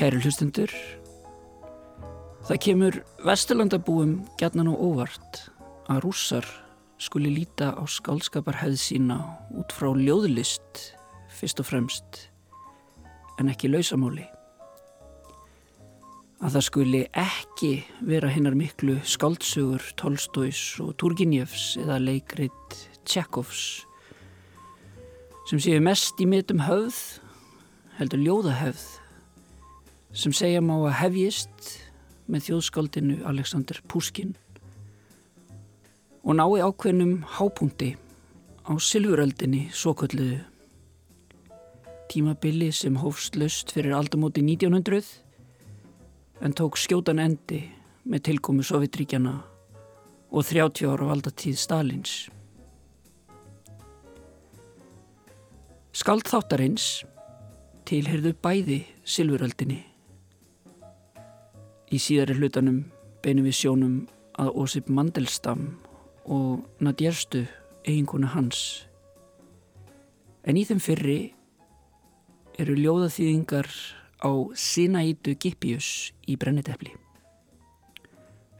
Kæri hlustundur, það kemur vesturlandabúum gætnan og óvart að rússar skuli líta á skálskaparhæð sína út frá ljóðlist fyrst og fremst en ekki lausamáli. Að það skuli ekki vera hinnar miklu skáldsögur Tolstóis og Turginjefs eða leikrit Tjekovs sem séu mest í mitum höfð heldur ljóðahefð sem segja má að hefjist með þjóðskáldinu Alexander Puskin og nái ákveðnum hápunkti á Silfuröldinni svokölluðu tímabili sem hófst löst fyrir aldamóti 1900 en tók skjótan endi með tilkomu Sovjetríkjana og 30 ára valdatíð Stalins. Skald þáttarins tilherðu bæði Silfuröldinni Í síðari hlutanum beinum við sjónum að Ósip Mandelstam og Nadjerstu eiginkona hans. En í þeim fyrri eru ljóðaþýðingar á Sinaítu Gippius í brennitepli.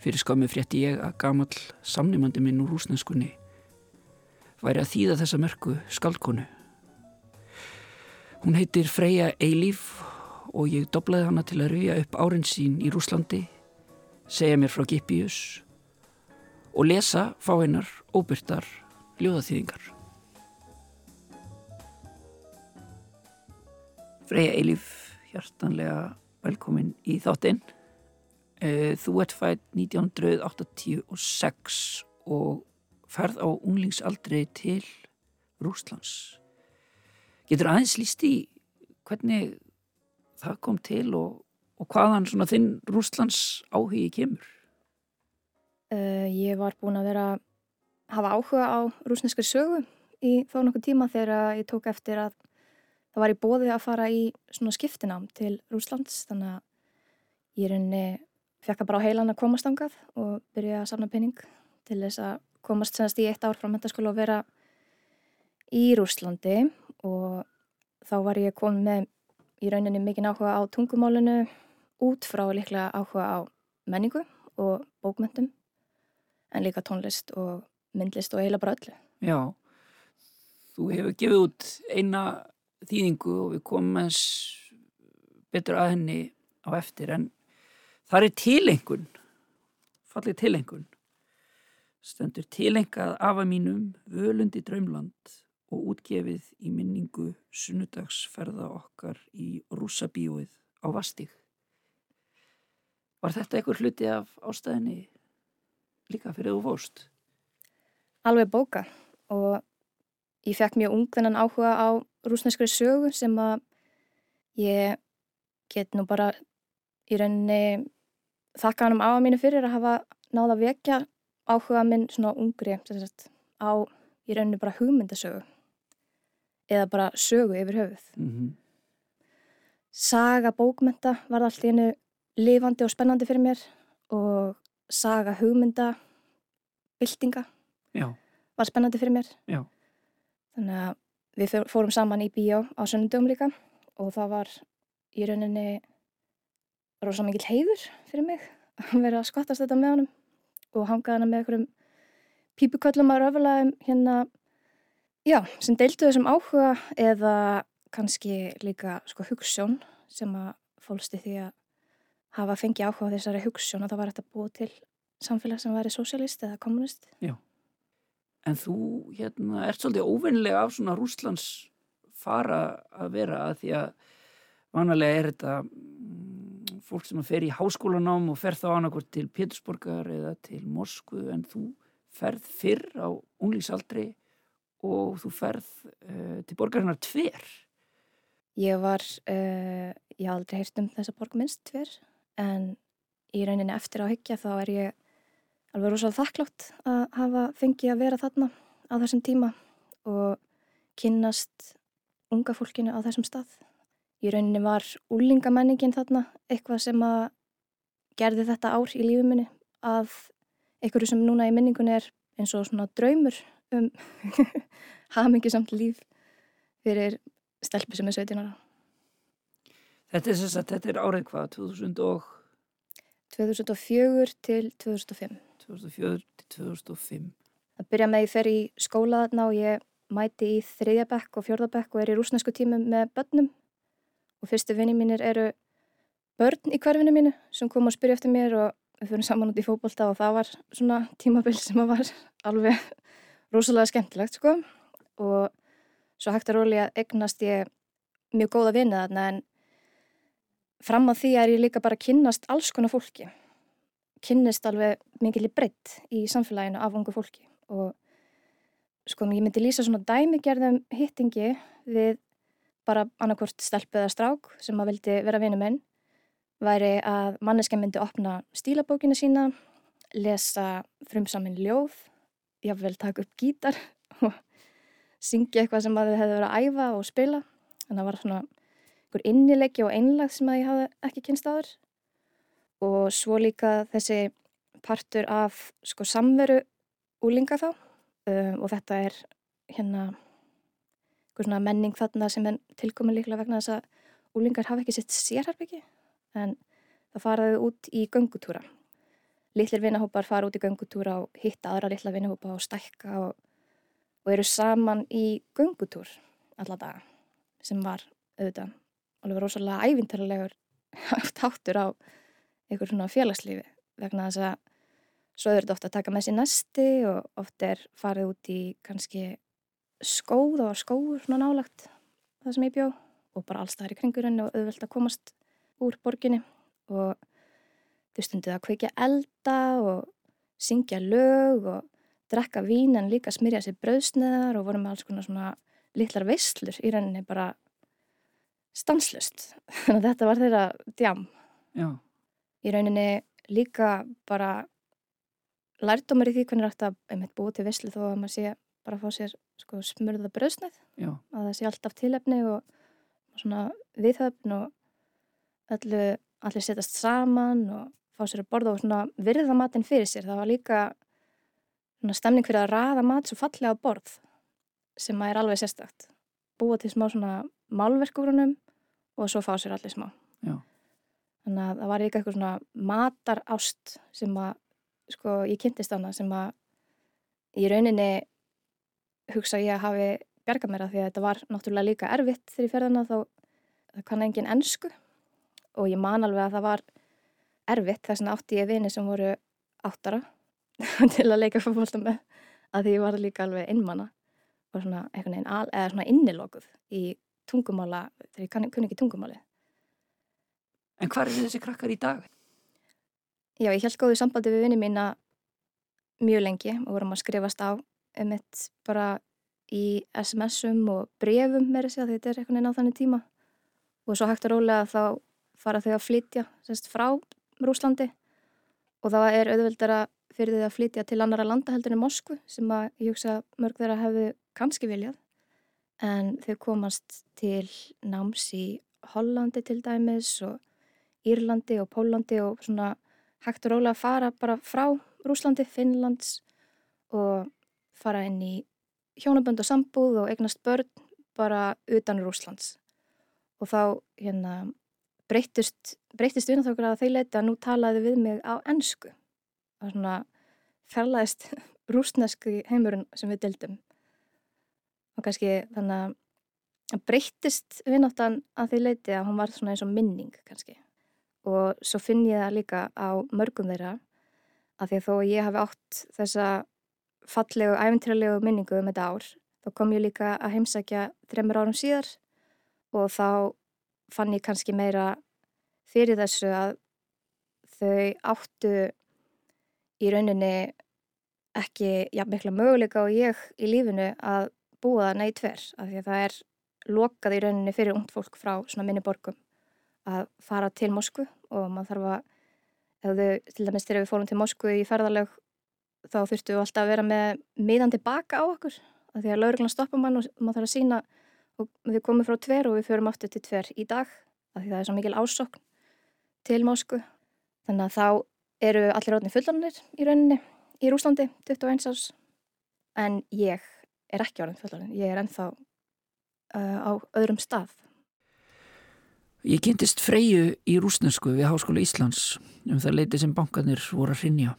Fyrir skammi frétti ég að gamal samnimandi minn úr húsnenskunni væri að þýða þessa mörgu skaldkonu. Hún heitir Freyja Eilíf og ég doblaði hana til að rauja upp árin sín í Rúslandi, segja mér frá Gippius og lesa fá hennar óbyrtar ljóðaþýðingar. Freyja Eilíf, hjartanlega velkomin í þáttinn. Eh, þú ert fætt 1986 og ferð á unglingsaldri til Rúslands. Getur aðeins líst í hvernig það kom til og, og hvaðan svona þinn Rúslands áhugi kemur? Uh, ég var búin að vera hafa áhuga á rúsneskri sögu í þá nokkuð tíma þegar ég tók eftir að það var í bóði að fara í svona skiptinám til Rúslands þannig að ég reyni fekk að bara á heilan að komast ángað og byrja að safna penning til þess að komast senast í eitt ár frá mentaskóla og vera í Rúslandi og þá var ég komið með í rauninni mikinn áhuga á tungumálinu út frá líklega áhuga á menningu og bókmyndum en líka tónlist og myndlist og eiginlega bara öllu. Já, þú hefur gefið út eina þýðingu og við komum eins betur að henni á eftir en það er tilengun, fallið tilengun, stendur tilengað afa mínum völundi draumland og útgefið í minningu sunnudagsferða okkar í rússabíóið á Vastík. Var þetta einhver hluti af ástæðinni líka fyrir þú fórst? Alveg bóka og ég fekk mjög ung þennan áhuga á rúsneskri sögu sem að ég get nú bara í rauninni þakka hann um afa mínu fyrir að hafa náða að vekja áhuga minn svona ungri á í rauninni bara hugmyndasögu eða bara sögu yfir höfuð. Mm -hmm. Saga bókmynda var allt í einu lifandi og spennandi fyrir mér og saga hugmynda, byltinga Já. var spennandi fyrir mér. Já. Þannig að við fórum saman í bíó á sunnundum líka og það var í rauninni rosa mikil heiður fyrir mig að vera að skottast þetta með honum og hanga hana með einhverjum pípuköllum að röfulega um hérna Já, sem deildu þessum áhuga eða kannski líka sko hugssjón sem að fólsti því að hafa fengið áhuga þessari hugssjón að það var þetta búið til samfélag sem væri sosialist eða kommunist. Já, en þú hérna ert svolítið óvinnilega af svona Rúslands fara að vera að því að vanalega er þetta mm, fólk sem fer í háskólanám og fer þá annarkvort til Pétursborgar eða til Moskvu en þú ferð fyrr á unglísaldri og þú ferð uh, til borgarinnar tver. Ég var, uh, ég haf aldrei heyrt um þessa borg minnst tver en í rauninni eftir á hyggja þá er ég alveg rosalega þakklátt að hafa fengið að vera þarna á þessum tíma og kynnast unga fólkinu á þessum stað. Í rauninni var úlingamenningin þarna eitthvað sem að gerði þetta ár í lífuminu að einhverju sem núna í minningunni er eins og svona draumur um hamingisamt líf fyrir stelpi sem er 17 ára. Þetta er, sagt, þetta er árið hvað, 2000 og... 2004 til 2005. 2004 til 2005. Það byrja með ég fer í skóla þarna og ég mæti í þriðjabekk og fjörðabekk og er í rúsnesku tímum með börnum og fyrstu vinni mínir eru börn í hverfinu mínu sem kom og spyrja eftir mér og við fyrir saman út í fókbólta og það var svona tímabill sem var alveg rosalega skemmtilegt sko. Og svo hægt að róli að egnast ég mjög góða vinna þarna en fram á því er ég líka bara að kynnast alls konar fólki. Kynnist alveg mikil í breytt í samfélaginu af ungu fólki. Og sko ég myndi lýsa svona dæmigerðum hittingi við bara annarkvort stelpu eða strák sem að vildi vera vinum minn. Væri að manneskja myndi opna stílabókina sína lesa frumsaminn ljóð jáfnvel taka upp gítar og syngja eitthvað sem að þið hefði verið að æfa og spila. Að það var svona einhver innilegi og einlag sem að ég hafi ekki kynst áður. Og svo líka þessi partur af sko samveru úlinga þá. Um, og þetta er hérna einhver svona menning þarna sem er tilkomin líklega vegna þess að úlingar hafa ekki sitt sérherbyggi en það faraði út í göngutúra litlir vinahópar fara út í göngutúra og hitta aðra litla vinahópa og stækka og, og eru saman í göngutúr alla daga sem var auðvitað alveg rosalega ævintarlegur táttur á einhver svona félagslífi vegna þess að svo er þetta ofta að taka með sér næsti og ofta er farið út í kannski skóð og skóur svona nálagt það sem ég bjó og bara alls það er í kringurinn og auðvelt að komast úr borginni. Og þau stundið að kveikja elda og syngja lög og drekka vín en líka smyrja sér brauðsneðar og voru með alls konar svona litlar veislur í rauninni bara stanslust. Þannig að þetta var þeirra djam. Já. Í rauninni líka bara lærdómar í því hvernig er að einmitt búið til visslu þó að maður sé bara að fá sér sko, smurða bröðsneið. Já. Að það sé alltaf tilefni og svona viðhöfn og öllu, allir setjast saman og fá sér að borða og svona virða matinn fyrir sér. Það var líka svona stemning fyrir að raða mat svo fallega á borð sem að er alveg sérstakt. Búa til smá svona málverkurunum og svo fá sér allir smá. Já. Þannig að það var líka eitthvað svona matar ást sem að, sko, ég kynntist hana sem að í rauninni hugsa ég að hafi bjarga mér að því að þetta var náttúrulega líka erfitt þegar ég ferðana þá það kann engin ennsku og ég man alveg að það var erfitt þess að átti ég vini sem voru áttara til að leika fólkvölda með að því ég var líka alveg innmanna og svona, svona innilokuð í tungumála þegar ég kunni ekki tungumáli. En hvað er þessi krakkar í dag? Já, ég held góðu sambandi við vinni mína mjög lengi og vorum að skrifast á um eitt bara í SMS-um og brefum með þessi að þetta er einhvern veginn á þannig tíma og svo hægt að rólega þá fara þau að flytja semst, frá Rúslandi og það er auðveldara fyrir þau að flytja til annara landa heldur en Moskvu sem að ég hugsa mörg þeirra hefðu kannski viljað. En þau komast til náms í Hollandi til dæmis og Írlandi og Pólandi og svona hægt og rólega að fara bara frá Rúslandi, Finnlands og fara inn í hjónabönd og sambúð og eignast börn bara utan Rúslands og þá hérna við náttúrulega að þeir leita að nú talaði við mig á ennsku og svona færlaðist rúsneski heimurinn sem við dildum og kannski þannig að breyttist vinnáttan að því leiti að hún var svona eins og minning kannski. Og svo finn ég það líka á mörgum þeirra að því að þó ég hafi átt þessa fallegu, æfintralegu minningu um þetta ár þá kom ég líka að heimsækja þreymur árum síðar og þá fann ég kannski meira fyrir þessu að þau áttu í rauninni ekki jafn mikla möguleika og ég í lífinu að búa það neitt tver af því að það er lokað í rauninni fyrir ungt fólk frá svona minni borgum að fara til Moskvu og maður þarf að þau, til dæmis þegar við fórum til Moskvu í ferðalög þá þurftu við alltaf að vera með miðan tilbaka á okkur af því að lauruglan stoppa mann og maður þarf að sína og við komum frá tver og við förum aftur til tver í dag af því það er svo mikil ásokn til Moskvu. Þannig að þá eru allir rótni fullanir í rauninni í Rúslandi 21 árs. En ég er ekki orðin fullanir, ég er ennþá uh, á öðrum stað. Ég kynntist Freyju í rúsnesku við Háskóla Íslands um það leiti sem bankanir voru að rinja.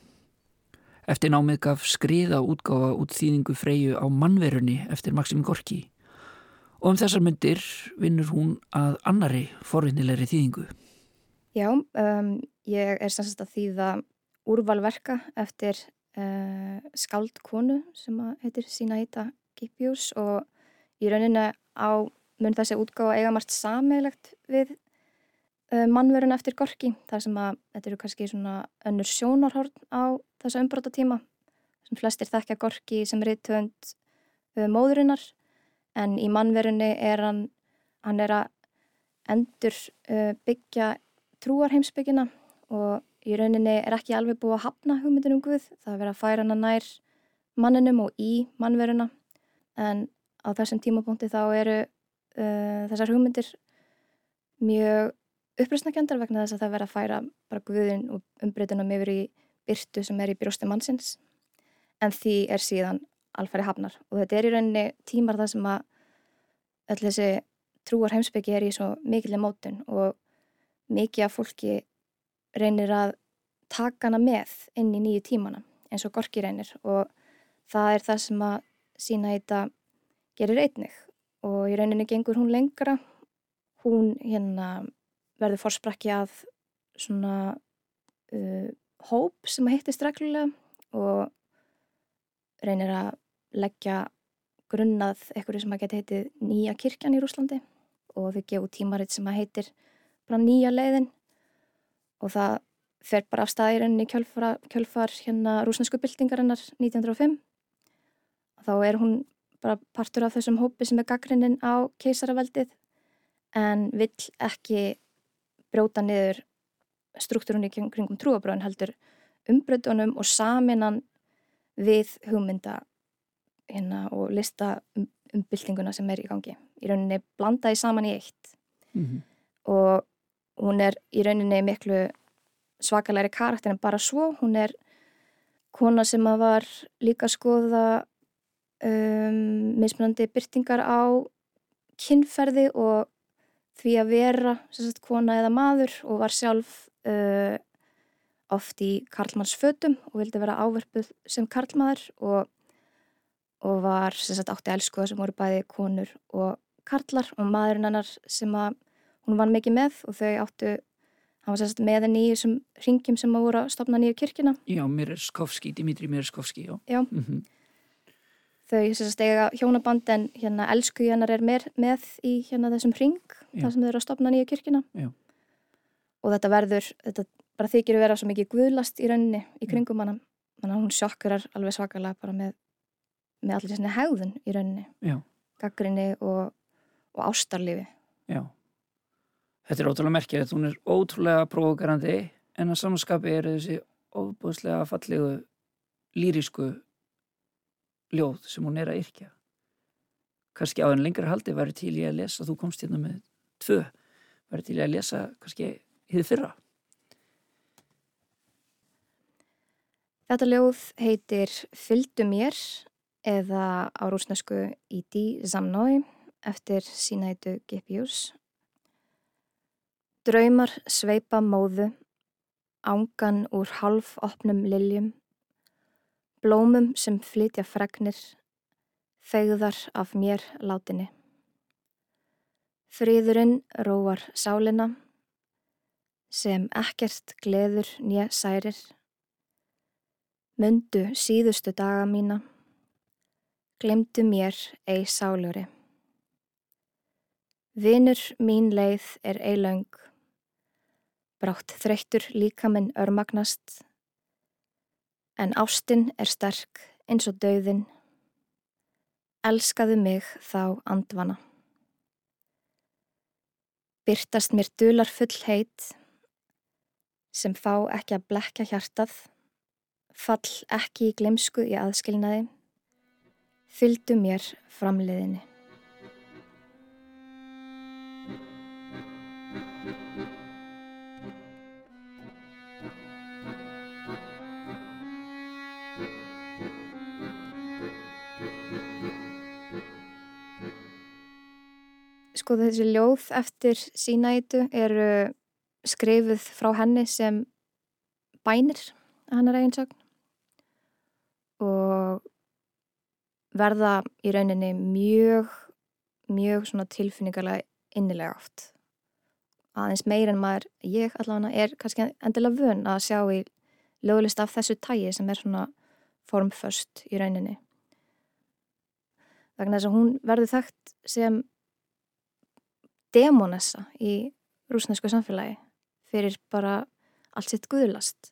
Eftir námið gaf skriða útgáfa út þýðingu Freyju á mannverunni eftir Maxim Gorki og um þessar myndir vinnur hún að annari forvinnilegri þýðingu. Já, um, ég er sannsagt að þýða úrvalverka eftir uh, skaldkonu sem heitir Sinaíta Gipius og í rauninu á mun þessi útgáða eiga margt sameilegt við uh, mannverun eftir Gorki þar sem að þetta eru kannski svona önnur sjónarhorn á þessa umbróta tíma sem flestir þekkja Gorki sem reytönd uh, móðurinnar en í mannverunni er hann hann er að endur uh, byggja trúarheimsbyggina og í rauninni er ekki alveg búið að hafna hugmyndin um Guð. Það er verið að færa hann nær manninum og í mannveruna. En á þessum tímapunkti þá eru uh, þessar hugmyndir mjög uppröstnakjöndar vegna þess að það verða að færa bara guðin og umbreytunum yfir í byrtu sem er í brjósti mannsins. En því er síðan alfæri hafnar. Og þetta er í rauninni tímar það sem að öll þessi trúar heimsbyggi er í svo mikilvæg mótun og mikið af fólki reynir að taka hana með inn í nýju tímana eins og Gorki reynir. Og það er það sem að sína þetta gerir einnig. Og í rauninni gengur hún lengra. Hún hérna verður fórsprakki að svona uh, hóp sem að hittist reglulega og reynir að leggja grunnað eitthvað sem að geta heitið nýja kirkjan í Rúslandi og þau gefu tímaritt sem að heitir bara nýja leiðin. Og það fer bara af staðirinn í kjölfar, kjölfar hérna rúsnesku byltingarinnar 1905 og þá er hún bara partur af þessum hópi sem er gaggrinnin á keisaraveldið en vill ekki brjóta niður struktúrunni kringum trúabröðin heldur umbröðunum og saminan við hugmynda hérna, og lista um, um byltinguna sem er í gangi. Í rauninni blandaði saman í eitt mm -hmm. og hún er í rauninni miklu svakalæri karakter en bara svo. Hún er kona sem var líka að skoða um, mismunandi byrtingar á kynferði og því að vera sagt, kona eða maður og var sjálf uh, oft í karlmannsfötum og vildi vera áverpuð sem karlmaður og, og var sagt, átti elskuða sem voru bæði konur og karlar og maðurinn hennar sem að hún var mikið með og þau áttu hann var sagt, með henni í þessum ringjum sem að voru að stopna nýju kirkina Já, Mirskovski, Dimitri Mirskovski Já, já. Mm -hmm þau stega hjónaband en hérna elsku hennar er með, með í hérna þessum ring Já. þar sem þau eru að stopna nýja kirkina Já. og þetta verður þetta bara þykir að vera svo mikið guðlast í rauninni í kringum hana. Þannig að hún sjokkurar alveg svakalega bara með, með allir svona hegðun í rauninni. Gaggrinni og, og ástarlifi Já. Þetta er ótrúlega merkir að hún er ótrúlega provokerandi en að samanskapi er þessi óbúðslega fallegu lýrisku ljóð sem hún er að yrkja. Kannski á enn lengra haldi væri til ég að lesa þú komst hérna með tvö væri til ég að lesa kannski hið fyrra Þetta ljóð heitir Fyldu mér eða á rúsnesku Ídi Zamnói eftir sínætu Gipius Draumar sveipa móðu ángan úr half opnum liljum blómum sem flytja fregnir, fegðar af mér látinni. Fríðurinn róar sálina, sem ekkert gleður nýja særir, mundu síðustu daga mína, glemdu mér ei sáluri. Vinur mín leið er ei laung, Brátt þreyttur líka minn örmagnast, en ástinn er sterk eins og dauðin, elskaðu mig þá andvana. Byrtast mér dular full heit, sem fá ekki að blekja hjartað, fall ekki í glemsku í aðskilnaði, fyldu mér framleiðinni. Sko þessi ljóð eftir sínætu eru skrifuð frá henni sem bænir hennar eiginsögn og verða í rauninni mjög, mjög svona tilfinningarlega innilega oft. Aðeins meir en maður, ég allavega er kannski endilega vun að sjá í lögulist af þessu tægi sem er svona formföst í rauninni. Vegna þess að hún verður þekkt sem demonessa í rúsnesku samfélagi fyrir bara allt sitt guðlast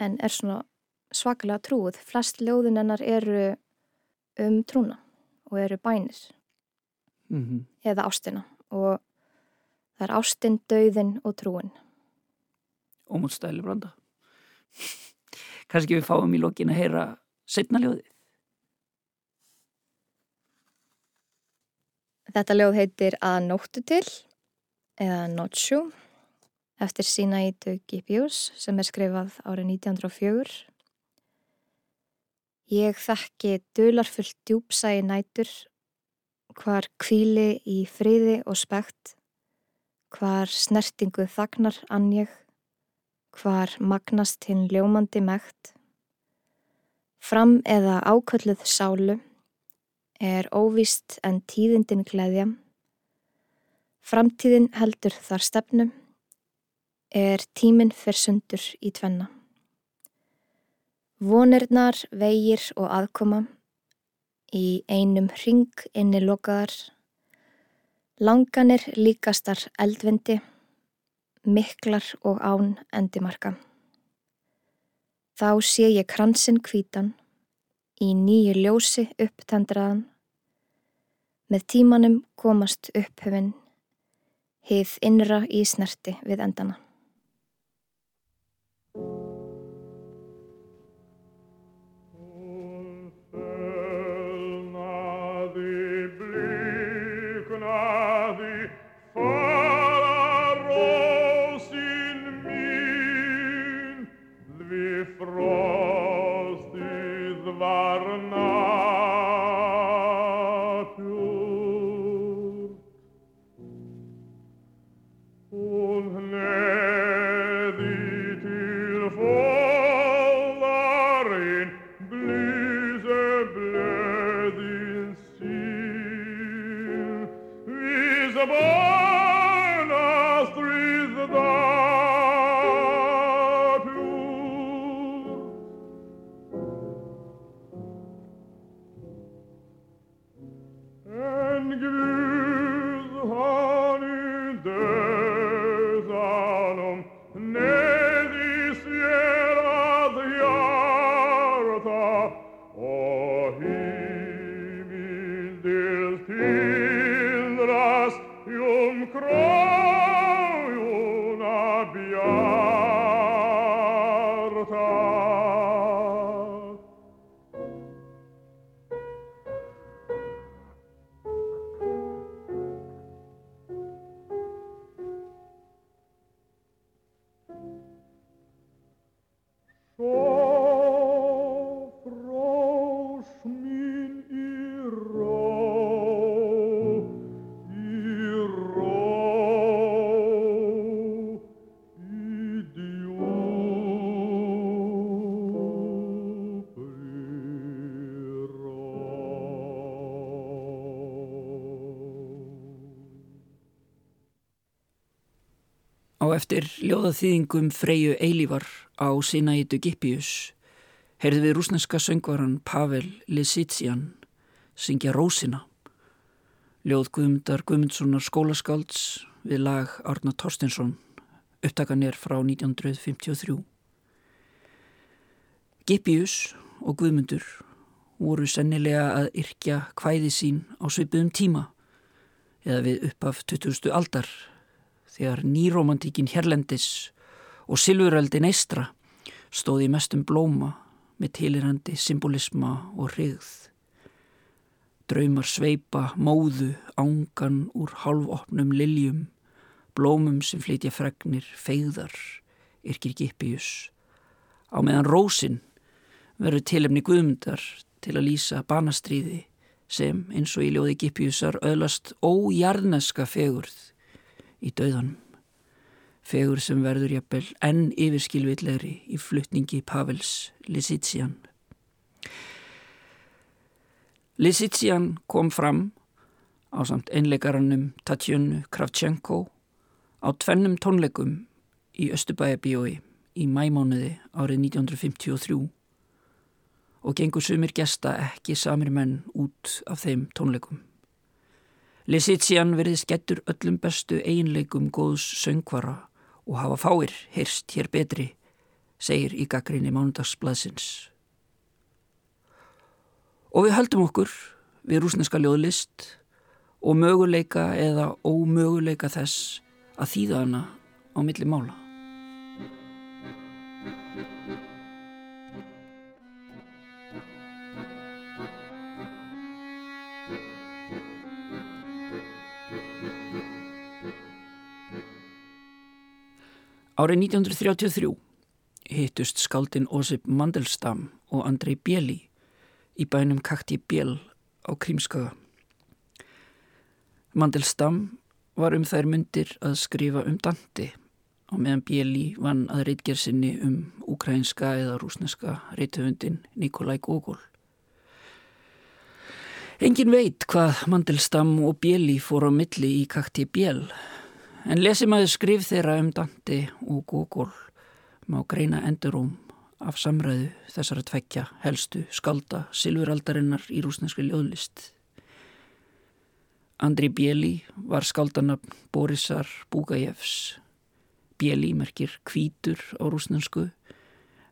en er svona svakalega trúið. Flest ljóðin hennar eru um trúna og eru bænir mm -hmm. eða ástina og það er ástin, dauðin og trúin. Ómútstæli branda. Kanski við fáum í lokin að heyra setna ljóðið. Þetta ljóð heitir Að nóttu til eða Notsjú eftir Sinaítu Gipius sem er skrifað árið 1904. Ég þekki dularfullt djúpsægi nætur hvar kvíli í friði og spekt, hvar snertingu þagnar annjeg, hvar magnast hinn ljómandi mekt. Fram eða ákölluð sálu er óvíst en tíðindin gleðja. Framtíðin heldur þar stefnu, er tíminn fyrr sundur í tvenna. Vonirnar, vegir og aðkoma í einum ring inni lokaðar, langanir líkastar eldvindi, miklar og án endimarka. Þá sé ég kransinn kvítan, í nýju ljósi upptendraðan, með tímanum komast upphöfinn, hið innra í snerti við endana. del tilras ium croium eftir ljóðaþýðingum Freyju Eilívar á Sinaitu Gipius heyrðu við rúsneska söngvaran Pavel Lisitsian syngja Rósina. Ljóð Guðmundar Guðmundssonar skólaskálds við lag Arna Torstinsson Upptakan er frá 1953. Gippius og Guðmundur voru sennilega að yrkja hvæði sín á svipuðum tíma eða við uppaf 20. aldar þegar nýromantíkin Hérlendis og Silvuröldin Eistra stóði mestum blóma með tilirandi symbolisma og hrigð. Draumar sveipa, móðu, ángan úr halvopnum liljum, blómum sem flytja fregnir, feigðar, yrkir Gippius. Á meðan rósin verður tilefni guðmundar til að lýsa banastríði sem eins og í ljóði Gippiusar öðlast ójarneska fegurð í döðanum. Fegur sem verður jafnvel enn yfirskilvillegri í fluttningi Pavels Lisitsian. Lisitsian kom fram á samt einleikarannum Tatjönu Kravchenko á tvennum tónleikum í Östubæjabíói í mæmánuði árið 1953 og gengur sumir gesta ekki samir menn út af þeim tónleikum. Lisitsian verið skettur öllum bestu einleikum góðs söngvara og hafa fáir heyrst hér betri, segir í gaggrinni mánudagsblaðsins. Og við höldum okkur við rúsneska ljóðlist og möguleika eða ómöguleika þess að þýða hana á milli mála. Árið 1933 hittust skaldin Ósip Mandelstam og Andrei Bjeli í bænum Kakti Bjel á Krímskaga. Mandelstam var um þær myndir að skrifa um Dante og meðan Bjeli vann að reitgersinni um ukrainska eða rúsneska reithöfundin Nikolai Gogol. Engin veit hvað Mandelstam og Bjeli fór á milli í Kakti Bjel En lesi maður skrif þeirra um Dante og Gogol má greina enduróm af samræðu þessara tveggja helstu skalda silfuraldarinnar í rúsneskri ljóðlist. Andri Bjeli var skaldanabn Borisar Búgajevs. Bjeli merkir kvítur á rúsnensku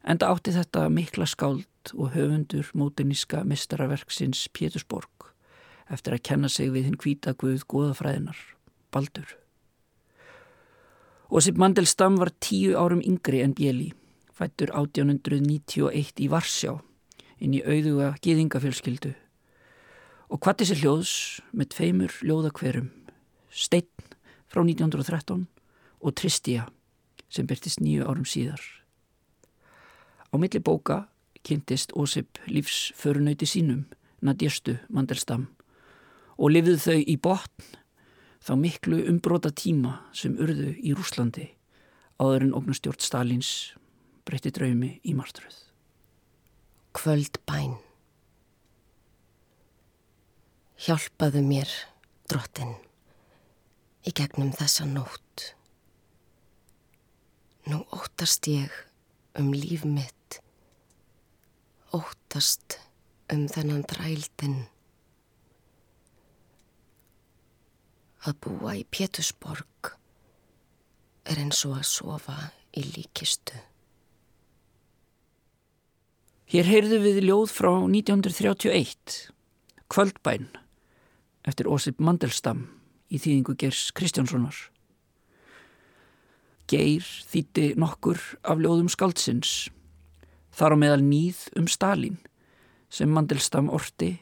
enda átti þetta mikla skald og höfundur móteníska mistaraverksins Pétursborg eftir að kenna sig við hinn kvíta guð goðafræðinar, Baldur. Osip Mandelstam var tíu árum yngri en Bjeli, fættur 1891 í Varsjá, inn í auðuga gýðingafjölskyldu og hvati sér hljóðs með tveimur ljóðakverum, Steinn frá 1913 og Tristia sem byrtist nýju árum síðar. Á milli bóka kynntist Osip lífsförunauti sínum, Nadjestu Mandelstam, og lifið þau í botn þá miklu umbróta tíma sem urðu í Rúslandi áður en ógnastjórn Stalins breytti draumi í martröð. Kvöld bæn. Hjálpaðu mér, drottin, í gegnum þessa nótt. Nú óttast ég um líf mitt, óttast um þennan drældin. Að búa í Pétusborg er eins og að sofa í líkistu. Hér heyrðu við ljóð frá 1931, Kvöldbæn, eftir Ósip Mandelstam í þýðingu Gers Kristjánssonar. Geir þýtti nokkur af ljóðum skaldsins, þar á meðal nýð um Stalin, sem Mandelstam orti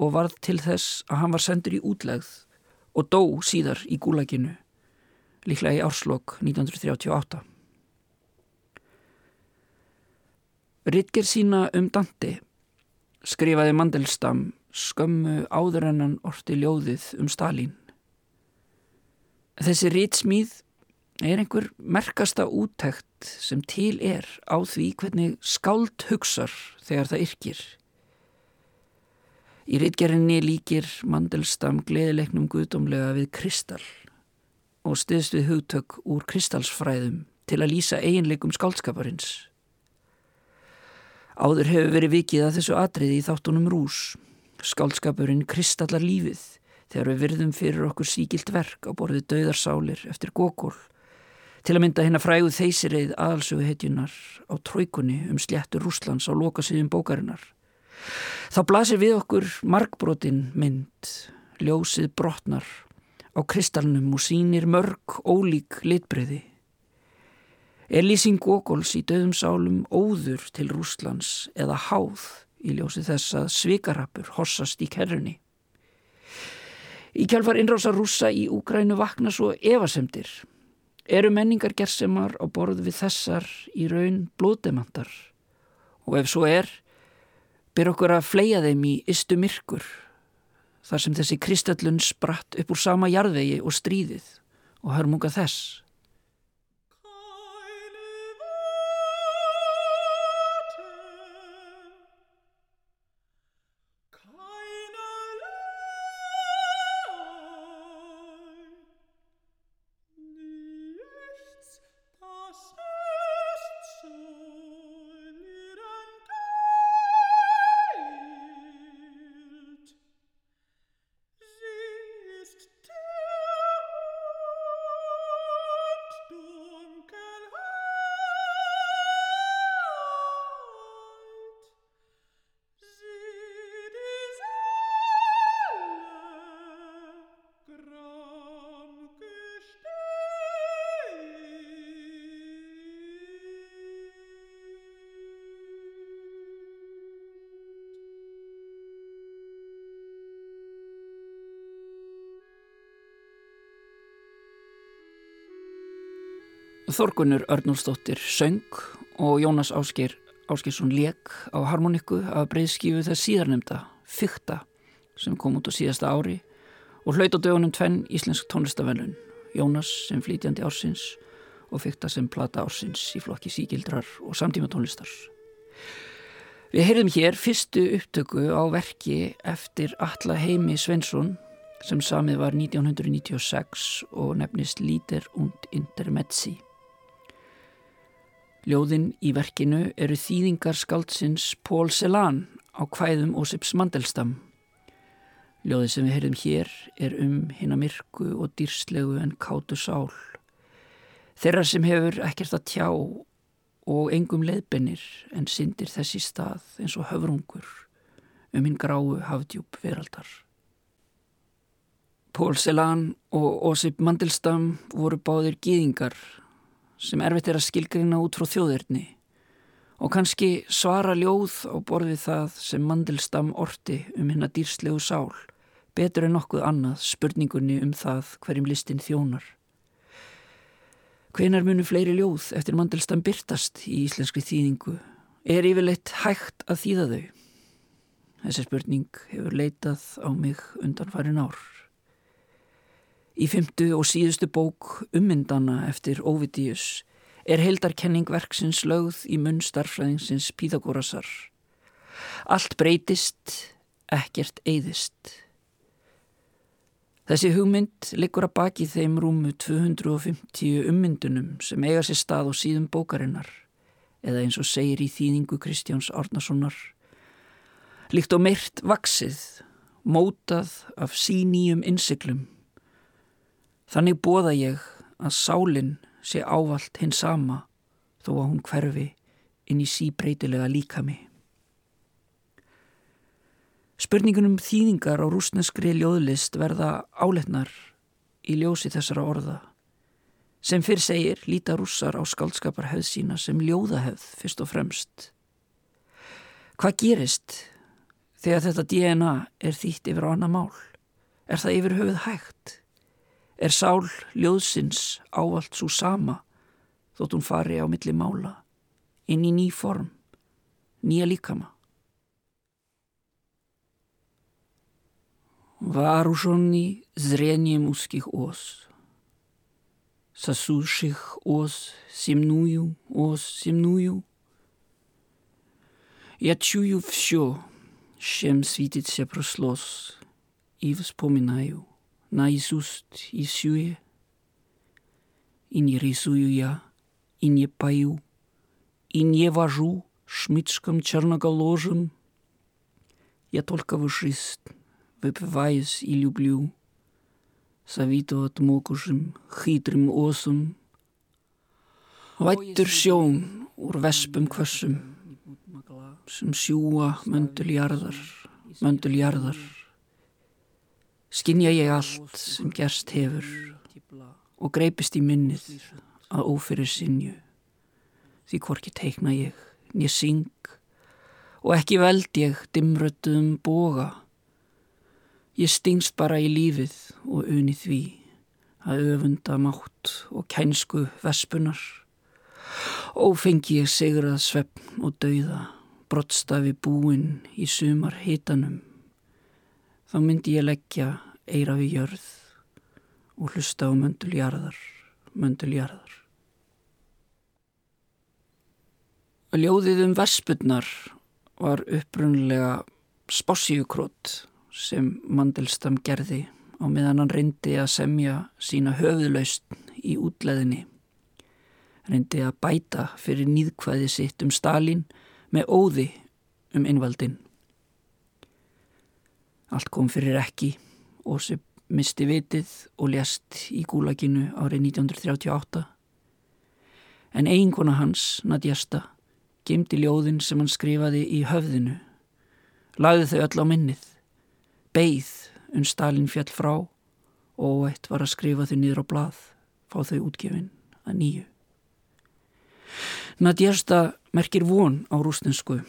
og varð til þess að hann var sendur í útlegð og dó síðar í gúlækinu, líklega í árslokk 1938. Ritger sína um Dante skrifaði Mandelstam skömmu áður en hann orti ljóðið um Stalin. Þessi ritsmíð er einhver merkasta úttækt sem til er á því hvernig skáld hugsar þegar það yrkir. Í reitgerinni líkir Mandelstam gleðilegnum guðdómlega við kristall og stiðst við hugtök úr kristalsfræðum til að lýsa eiginleikum skálskaparins. Áður hefur verið vikið að þessu atriði í þáttunum rús. Skálskapurinn kristallar lífið þegar við virðum fyrir okkur síkilt verk á borðið döðarsálir eftir gókól Til að mynda hérna frægu þeysirið aðalsögu hetjunar á tróikunni um sléttur Rúslands á lokasýðum bókarinnar. Þá blasir við okkur markbrotin mynd, ljósið brotnar á kristalnum og sínir mörg ólík litbreyði. Lýsing Gógols í döðum sálum óður til Rúslands eða háð í ljósi þess að svikarappur hossast í kerrunni? Í kjálfar innrása rúsa í Úgrænu vakna svo evasemdir Eru menningar gersemar á borð við þessar í raun blóðdemandar og ef svo er, byr okkur að fleia þeim í istu myrkur þar sem þessi kristallun spratt upp úr sama jarðvegi og stríðið og hörmunga þess. Þorgunur Örnúlsdóttir söng og Jónas Ásker Áskersson leik á harmoniku af breyðskífu þess síðarnemda Fykta sem kom út á síðasta ári og hlaut á dögunum tvenn íslensk tónlistavennun Jónas sem flítjandi ársins og Fykta sem plata ársins í flokki síkildrar og samtíma tónlistar. Við heyrðum hér fyrstu upptöku á verki eftir Alla Heimi Svensson sem samið var 1996 og nefnist Líder und Intermezzi. Ljóðin í verkinu eru þýðingar skaldsins Pól Celan á kvæðum Ósips Mandelstam. Ljóði sem við heyrðum hér er um hinn að myrku og dýrslegu en kátu sál. Þeirra sem hefur ekkert að tjá og engum leðbennir en syndir þessi stað eins og höfrungur um hinn gráu hafdjúb veraldar. Pól Celan og Ósip Mandelstam voru báðir gýðingar sem erfitt er að skilgrina út frá þjóðirni og kannski svara ljóð á borði það sem Mandelstam orti um hennar dýrslegu sál betur en nokkuð annað spurningunni um það hverjum listin þjónar. Hvenar munu fleiri ljóð eftir Mandelstam byrtast í íslenskri þýðingu? Er yfirleitt hægt að þýða þau? Þessi spurning hefur leitað á mig undan farin ár. Í fymtu og síðustu bók ummyndana eftir Ovidius er heldarkenning verksins lögð í munn starfræðingsins Píðagórasar. Allt breytist, ekkert eyðist. Þessi hugmynd liggur að baki þeim rúmu 250 ummyndunum sem eiga sér stað og síðum bókarinnar, eða eins og segir í þýðingu Kristjáns Árnasonar. Líkt og meirt vaksið, mótað af sínýjum innsiklum, Þannig bóða ég að sálinn sé ávalt hinn sama þó að hún hverfi inn í síbreytilega líkami. Spurningunum þýðingar á rúsneskri ljóðlist verða áletnar í ljósi þessara orða. Sem fyrr segir líta rússar á skaldskaparhefð sína sem ljóðahefð fyrst og fremst. Hvað gerist þegar þetta DNA er þýtt yfir á annað mál? Er það yfir höfuð hægt? er sál ljóðsins ávalt svo sama þótt hún fari á milli mála inn í ný form, nýja líkama. Вооруженный зрением узких ос, сосущих ос земную, ос земную, я чую все, чем светится прослос, и вспоминаю — наизусть и сюе, и не рисую я, и не пою, и не вожу шмычком черноголожим. Я только вышист, выпиваюсь и люблю, советовать могущим, хитрым осом, Vættur sjón úr vespum kvössum sem sjúa mönduljarðar, mönduljarðar. Skinja ég allt sem gerst hefur og greipist í minnið að ófyrir sinju. Því hvorki teikna ég, nýja syng og ekki veld ég dimröttuðum boga. Ég stingst bara í lífið og uni því að öfunda mátt og kænsku vespunar. Ófengi ég segrað sveppn og dauða, brottstafi búin í sumar hitanum. Þá myndi ég leggja eira við jörð og hlusta á mönduljarðar, mönduljarðar. Ljóðið um vespunnar var upprunlega spossíukrót sem Mandelstam gerði á meðan hann reyndi að semja sína höfðlaust í útleðinni. Reyndi að bæta fyrir nýðkvæði sitt um Stalin með óði um innvaldin. Allt kom fyrir ekki og sem misti vitið og lést í gúlaginu árið 1938. En eiginkona hans, Nadjesta, gemdi ljóðin sem hann skrifaði í höfðinu. Lagði þau öll á minnið. Beigð unn Stalin fjall frá og eitt var að skrifa þau niður á blað, fá þau útgefin að nýju. Nadjesta merkir von á rústensku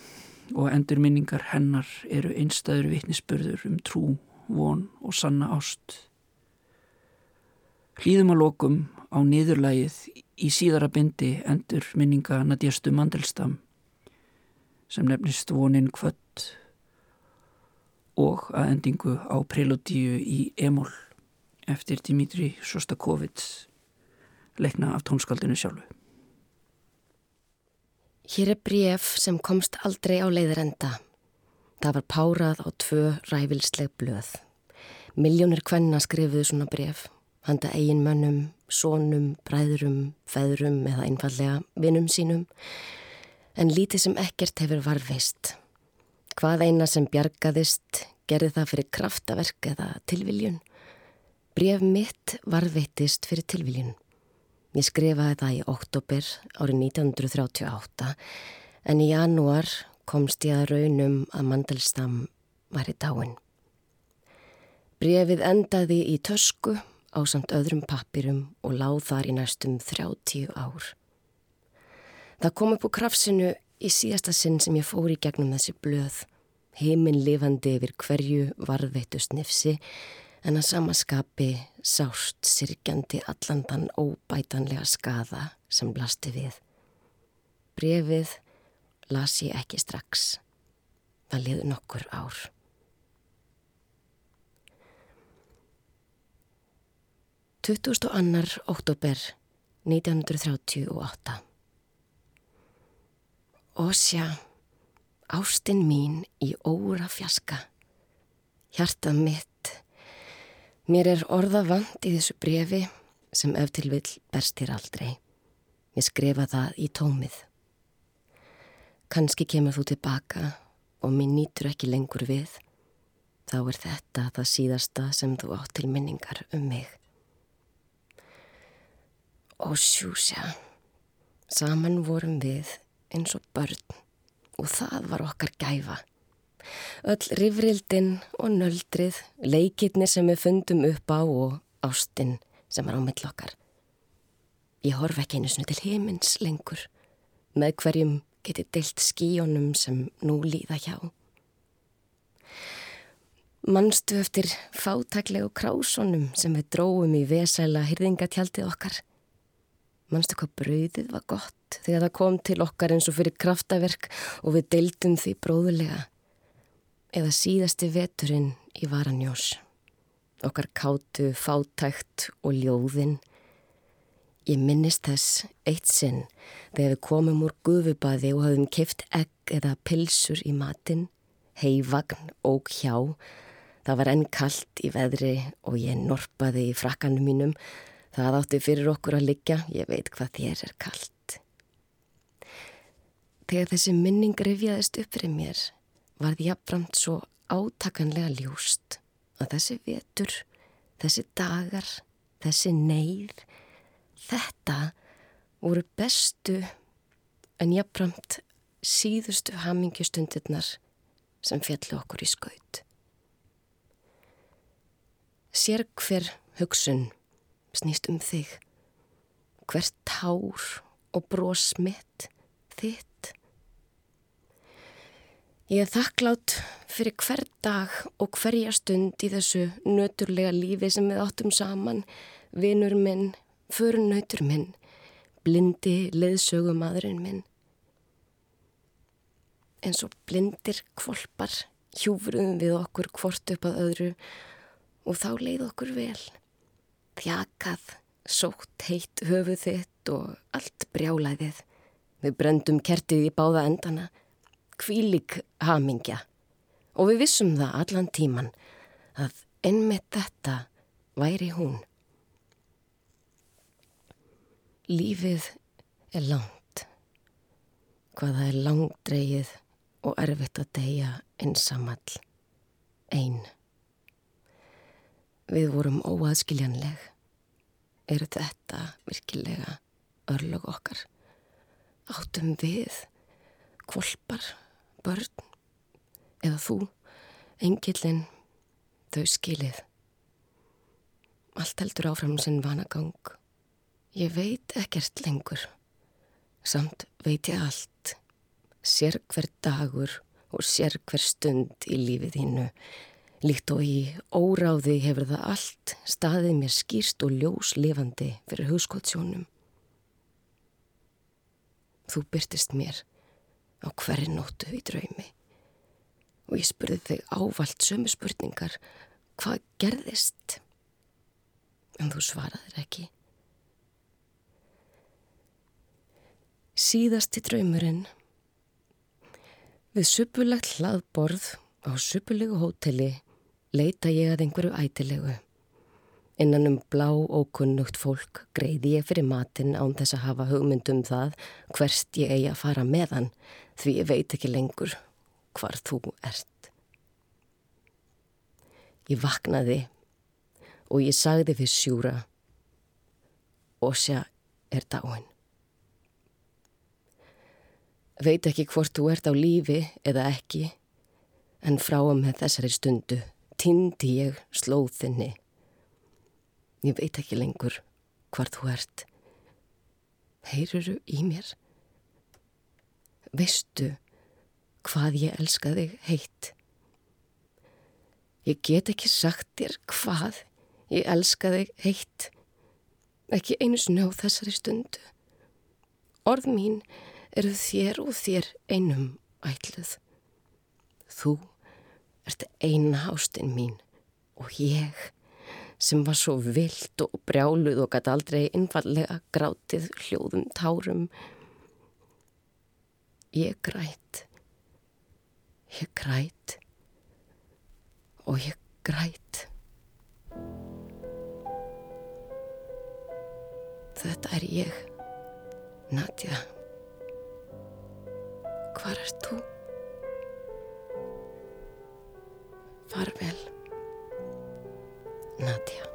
og endurminningar hennar eru einstæður vitnisspörður um trú, von og sanna ást. Hlýðum að lokum á niðurlægið í síðara bindi endurminninga Nadjestu Mandelstam sem nefnist vonin kvött og að endingu á preludíu í Emol eftir Dimitri Sostakovits leikna af tónskaldinu sjálfu. Hér er bref sem komst aldrei á leiðrenda. Það var párað á tvö ræfilsleg blöð. Miljónir kvenna skrifuðu svona bref, handa eigin mönnum, sónum, bræðurum, feðurum eða einfallega vinnum sínum, en lítið sem ekkert hefur varveist. Hvað eina sem bjargaðist gerði það fyrir kraftaverk eða tilviljun. Bref mitt varveitist fyrir tilviljun. Ég skrifaði það í oktober árið 1938 en í janúar komst ég að raunum að Mandelstam var í dáin. Brefið endaði í tösku á samt öðrum pappirum og láð þar í næstum 30 ár. Það kom upp úr krafsinu í síðasta sinn sem ég fór í gegnum þessi blöð, heiminn lifandi yfir hverju varðveittu snifsi en að samaskapi sást sirkjandi allandan óbætanlega skaða sem blasti við. Brefið las ég ekki strax. Það liði nokkur ár. Tuttúst og annar óttúber 1938 Ósja, ástinn mín í óra fjaska, hjartað mitt Mér er orða vant í þessu brefi sem ef til vill berst þér aldrei. Ég skrifa það í tómið. Kanski kemur þú tilbaka og mér nýtur ekki lengur við. Þá er þetta það síðasta sem þú átt til minningar um mig. Og sjúsja, saman vorum við eins og börn og það var okkar gæfa. Öll rifrildin og nöldrið, leikirni sem við fundum upp á og ástinn sem er á millokkar. Ég horf ekki einu snu til heimins lengur, með hverjum geti deilt skíjónum sem nú líða hjá. Manstu eftir fátaklegu krásónum sem við dróum í vesæla hyrðingatjaldið okkar. Manstu hvað brauðið var gott þegar það kom til okkar eins og fyrir kraftaverk og við deildum því bróðulega eða síðasti veturinn í Varanjós. Okkar kátu, fátækt og ljóðinn. Ég minnist þess eitt sinn þegar við komum úr guðubadi og hafðum keift egg eða pilsur í matinn, heivagn og hjá. Það var enn kallt í veðri og ég norpaði í frakkanum mínum. Það átti fyrir okkur að liggja, ég veit hvað þér er kallt. Þegar þessi minning rifjaðist upp fyrir mér, var því jafnframt svo átakanlega ljúst að þessi vetur, þessi dagar, þessi neyð, þetta voru bestu en jafnframt síðustu hamingjustundirnar sem fjallu okkur í skaut. Sér hver hugsun snýst um þig, hvert tár og brós mitt þitt. Ég er þakklátt fyrir hver dag og hverja stund í þessu nöturlega lífi sem við áttum saman, vinur minn, förunautur minn, blindi leðsögumadurinn minn. En svo blindir kvolpar hjúfruðum við okkur hvort upp að öðru og þá leið okkur vel. Þjakað, sótt heitt höfuð þitt og allt brjálæðið. Við brendum kertið í báða endana, kvílik hamingja og við vissum það allan tíman að ennmitt þetta væri hún. Lífið er langt, hvaða er langdreið og erfitt að deyja einsamall, einn. Við vorum óaðskiljanleg. Er þetta virkilega örlög okkar? Áttum við, kvolpar, börn, eða þú, engillin, þau skilið. Allt heldur áfram sinn vanagang. Ég veit ekkert lengur. Samt veit ég allt. Sér hver dagur og sér hver stund í lífið þínu. Líkt og í óráði hefur það allt staðið mér skýrst og ljós lifandi fyrir hugskottsjónum. Þú byrtist mér á hverju nóttu í draumi og ég spurði þig ávalt sömu spurningar hvað gerðist? En þú svaraðir ekki. Síðasti draumurinn. Við suppulagt hlaðborð á suppulegu hóteli leita ég að einhverju ætilegu. Innan um blá og kunnugt fólk greiði ég fyrir matinn án þess að hafa hugmyndum það hverst ég eigi að fara meðan því ég veit ekki lengur hvar þú ert. Ég vaknaði og ég sagði við sjúra sér er dáin. Veit ekki hvort þú ert á lífi eða ekki, en frá að með þessari stundu tindi ég slóðinni. Ég veit ekki lengur hvar þú ert. Heyruru í mér? Veistu hvað ég elska þig heitt? Ég get ekki sagt þér hvað ég elska þig heitt. Ekki einu snjá þessari stundu. Orð mín eru þér og þér einum ætluð. Þú ert eina ástinn mín og ég sem var svo vilt og brjáluð og gæti aldrei einfallega grátið hljóðum tárum. Ég græt, ég græt og ég græt. Þetta er ég, Nadja. Hvar ert þú? Farvel, Nadja.